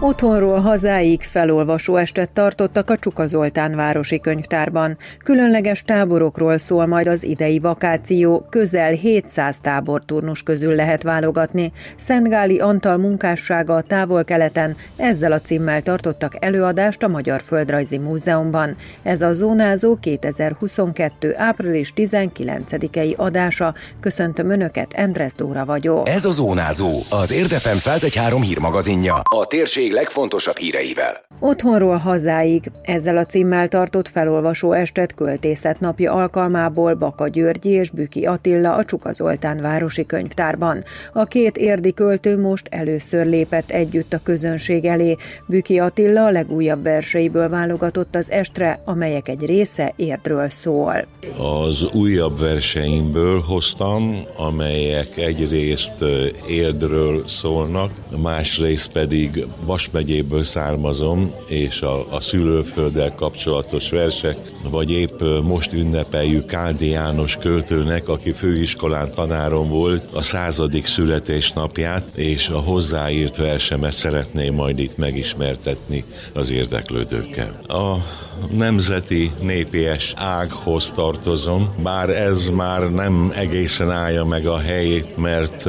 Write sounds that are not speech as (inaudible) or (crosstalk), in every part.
Otthonról hazáig felolvasó estet tartottak a Csuka Zoltán városi könyvtárban. Különleges táborokról szól majd az idei vakáció, közel 700 táborturnus közül lehet válogatni. Szentgáli Antal munkássága a távol-keleten ezzel a címmel tartottak előadást a Magyar Földrajzi Múzeumban. Ez a Zónázó 2022. április 19-i adása. Köszöntöm Önöket, Endres Dóra vagyok. Ez a Zónázó, az Érdefem 113 hírmagazinja. A térség térség legfontosabb híreivel. Otthonról hazáig. Ezzel a címmel tartott felolvasó estet költészet napja alkalmából Baka Györgyi és Büki Attila a Csuka Zoltán városi könyvtárban. A két érdi költő most először lépett együtt a közönség elé. Büki Attila a legújabb verseiből válogatott az estre, amelyek egy része érdről szól. Az újabb verseimből hoztam, amelyek egyrészt érdről szólnak, másrészt pedig Vas megyéből származom, és a, a szülőfölddel kapcsolatos versek, vagy épp most ünnepeljük Káldi János költőnek, aki főiskolán tanárom volt, a századik születésnapját, és a hozzáírt versemet szeretném majd itt megismertetni az érdeklődőkkel. A nemzeti népies ághoz tartozom, bár ez már nem egészen állja meg a helyét, mert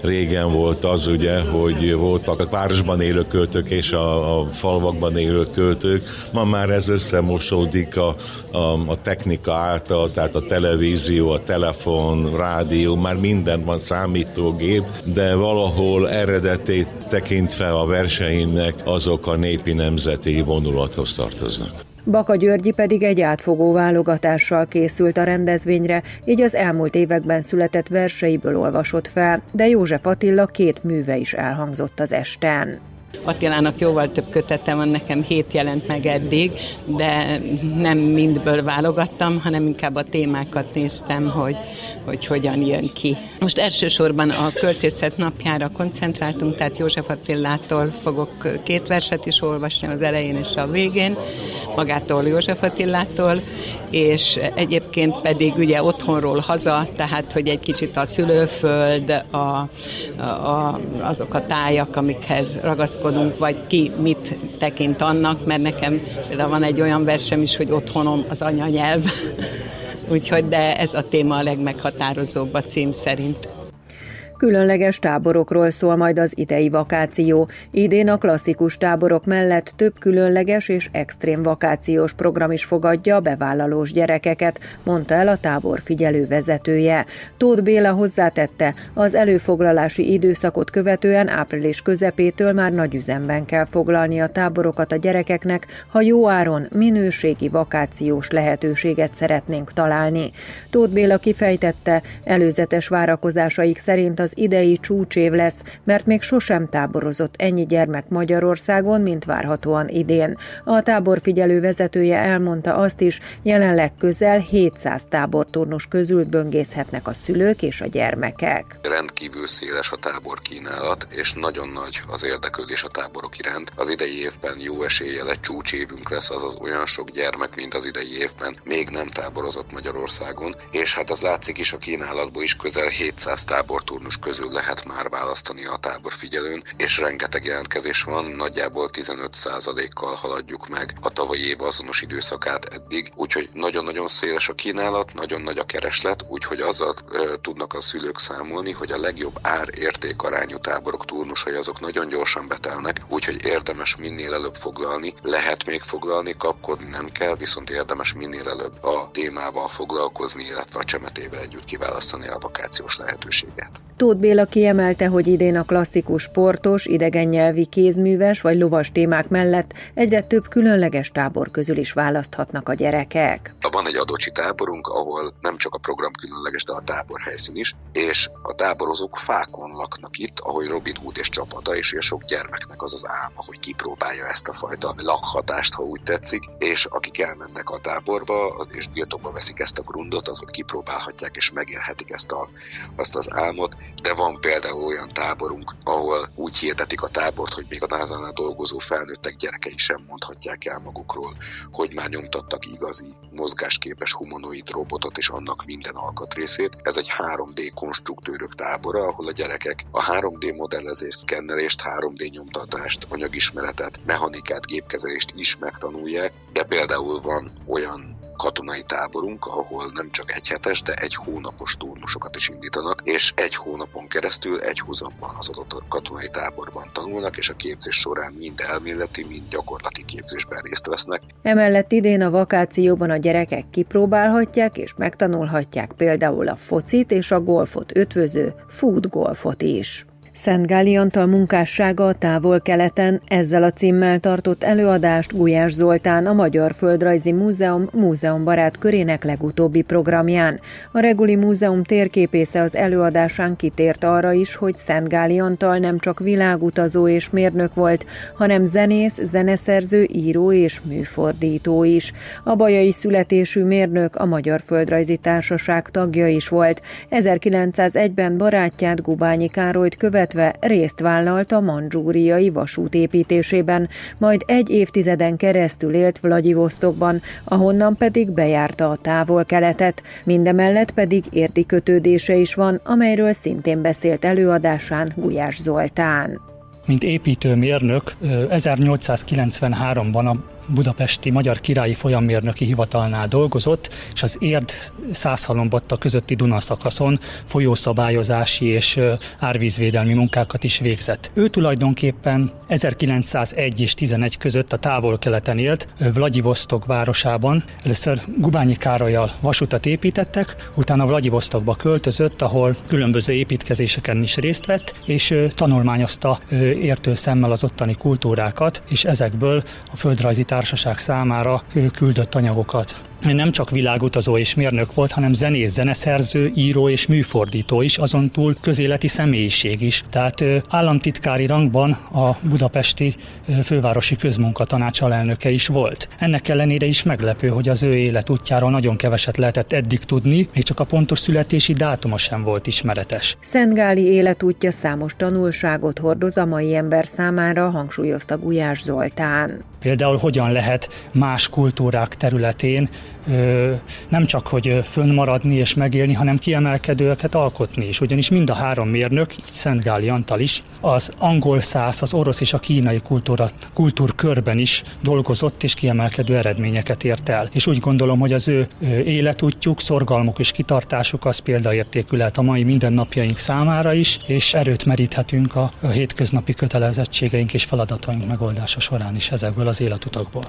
régen volt az ugye, hogy voltak a városban élő költők és a, a falvakban élő költők, ma már ez összemosódik a, a, a technika által, tehát a televízió, a telefon, rádió, már minden van számítógép, de valahol eredetét tekintve a verseimnek azok a népi nemzeti vonulathoz tartoznak. Baka Györgyi pedig egy átfogó válogatással készült a rendezvényre, így az elmúlt években született verseiből olvasott fel, de József Attila két műve is elhangzott az esten. Attilának jóval több kötete van, nekem hét jelent meg eddig, de nem mindből válogattam, hanem inkább a témákat néztem, hogy, hogy hogyan jön ki. Most elsősorban a költészet napjára koncentráltunk, tehát József Attilától fogok két verset is olvasni az elején és a végén, magától József Attilától, és egyébként pedig ugye otthonról haza, tehát hogy egy kicsit a szülőföld, a, a, azok a tájak, amikhez ragaszkodunk, vagy ki mit tekint annak, mert nekem például van egy olyan versem is, hogy otthonom az anyanyelv, (laughs) úgyhogy de ez a téma a legmeghatározóbb a cím szerint. Különleges táborokról szól majd az idei vakáció. Idén a klasszikus táborok mellett több különleges és extrém vakációs program is fogadja a bevállalós gyerekeket, mondta el a tábor figyelő vezetője. Tóth Béla hozzátette, az előfoglalási időszakot követően április közepétől már nagy üzemben kell foglalni a táborokat a gyerekeknek, ha jó áron minőségi vakációs lehetőséget szeretnénk találni. Tóth Béla kifejtette, előzetes várakozásaik szerint az idei csúcsév lesz, mert még sosem táborozott ennyi gyermek Magyarországon, mint várhatóan idén. A táborfigyelő vezetője elmondta azt is, jelenleg közel 700 táborturnus közül böngészhetnek a szülők és a gyermekek. Rendkívül széles a tábor kínálat, és nagyon nagy az érdeklődés a táborok iránt. Az idei évben jó eséllyel egy csúcsévünk lesz, azaz olyan sok gyermek, mint az idei évben még nem táborozott Magyarországon, és hát az látszik is a kínálatból is közel 700 táborturnus közül lehet már választani a tábor figyelőn, és rengeteg jelentkezés van, nagyjából 15%-kal haladjuk meg a tavalyi év azonos időszakát eddig, úgyhogy nagyon-nagyon széles a kínálat, nagyon nagy a kereslet, úgyhogy azzal e, tudnak a szülők számolni, hogy a legjobb ár-érték arányú táborok turnusai azok nagyon gyorsan betelnek, úgyhogy érdemes minél előbb foglalni, lehet még foglalni, kapkodni nem kell, viszont érdemes minél előbb a témával foglalkozni, illetve a csemetével együtt kiválasztani a vakációs lehetőséget. Tóth Béla kiemelte, hogy idén a klasszikus sportos, idegen nyelvi kézműves vagy lovas témák mellett egyre több különleges tábor közül is választhatnak a gyerekek. Van egy adocsi táborunk, ahol nem csak a program különleges, de a tábor helyszín is, és a táborozók fákon laknak itt, ahogy Robin Hood és csapata, és sok gyermeknek az az álma, hogy kipróbálja ezt a fajta lakhatást, ha úgy tetszik, és akik elmennek a táborba, és birtokba veszik ezt a grundot, azok kipróbálhatják és megélhetik ezt a, azt az álmot, de van például olyan táborunk, ahol úgy hirdetik a tábort, hogy még a nasa dolgozó felnőttek gyerekei sem mondhatják el magukról, hogy már nyomtattak igazi, mozgásképes humanoid robotot és annak minden alkatrészét. Ez egy 3D konstruktőrök tábora, ahol a gyerekek a 3D modellezést, szkennelést, 3D nyomtatást, anyagismeretet, mechanikát, gépkezelést is megtanulják, de például van olyan katonai táborunk, ahol nem csak egy hetes, de egy hónapos turnusokat is indítanak, és egy hónapon keresztül egy húzamban az adott katonai táborban tanulnak, és a képzés során mind elméleti, mind gyakorlati képzésben részt vesznek. Emellett idén a vakációban a gyerekek kipróbálhatják és megtanulhatják például a focit és a golfot ötvöző food golfot is. Szent Gáli munkássága a távol-keleten ezzel a címmel tartott előadást Gulyás Zoltán a Magyar Földrajzi Múzeum múzeumbarát körének legutóbbi programján. A Reguli Múzeum térképésze az előadásán kitért arra is, hogy Szent Gáli nem csak világutazó és mérnök volt, hanem zenész, zeneszerző, író és műfordító is. A bajai születésű mérnök a Magyar Földrajzi Társaság tagja is volt. 1901-ben barátját Gubányi Károlyt követ illetve részt vállalt a mandzsúriai vasút építésében, majd egy évtizeden keresztül élt Vladivostokban, ahonnan pedig bejárta a távol-keletet, mindemellett pedig érdi kötődése is van, amelyről szintén beszélt előadásán Gulyás Zoltán. Mint építőmérnök 1893-ban a budapesti Magyar Királyi Folyammérnöki Hivatalnál dolgozott, és az Érd Százhalombatta közötti Dunaszakaszon folyószabályozási és árvízvédelmi munkákat is végzett. Ő tulajdonképpen 1901 és 11 között a távol-keleten élt, Vladivostok városában. Először Gubányi Károlyal vasutat építettek, utána Vladivostokba költözött, ahol különböző építkezéseken is részt vett, és tanulmányozta értő szemmel az ottani kultúrákat, és ezekből a földrajzi társaság számára küldött anyagokat nem csak világutazó és mérnök volt, hanem zenész, zeneszerző, író és műfordító is, azon túl közéleti személyiség is. Tehát államtitkári rangban a budapesti fővárosi közmunkatanács alelnöke is volt. Ennek ellenére is meglepő, hogy az ő életútjáról nagyon keveset lehetett eddig tudni, még csak a pontos születési dátuma sem volt ismeretes. Szentgáli életútja számos tanulságot hordoz a mai ember számára, hangsúlyozta Gulyás Zoltán. Például hogyan lehet más kultúrák területén nem csak, hogy fönnmaradni és megélni, hanem kiemelkedőeket alkotni is. Ugyanis mind a három mérnök, így Szent Gáli Antal is, az angol száz, az orosz és a kínai kultúra, kultúrkörben is dolgozott és kiemelkedő eredményeket ért el. És úgy gondolom, hogy az ő életútjuk, szorgalmuk és kitartásuk az példaértékű lehet a mai mindennapjaink számára is, és erőt meríthetünk a, a hétköznapi kötelezettségeink és feladataink megoldása során is ezekből az életutakból.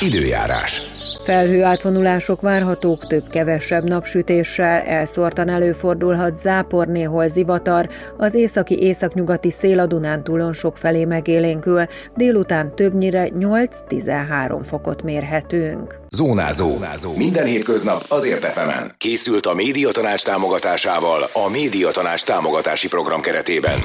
Időjárás. Felhő átvonulások várhatók több-kevesebb napsütéssel, elszórtan előfordulhat zápor, néhol zivatar, az északi északnyugati szél a Dunántúlon sok felé megélénkül, délután többnyire 8-13 fokot mérhetünk. Zónázó. Zónázó. Minden hétköznap azért efemen. Készült a médiatanács támogatásával a médiatanács támogatási program keretében.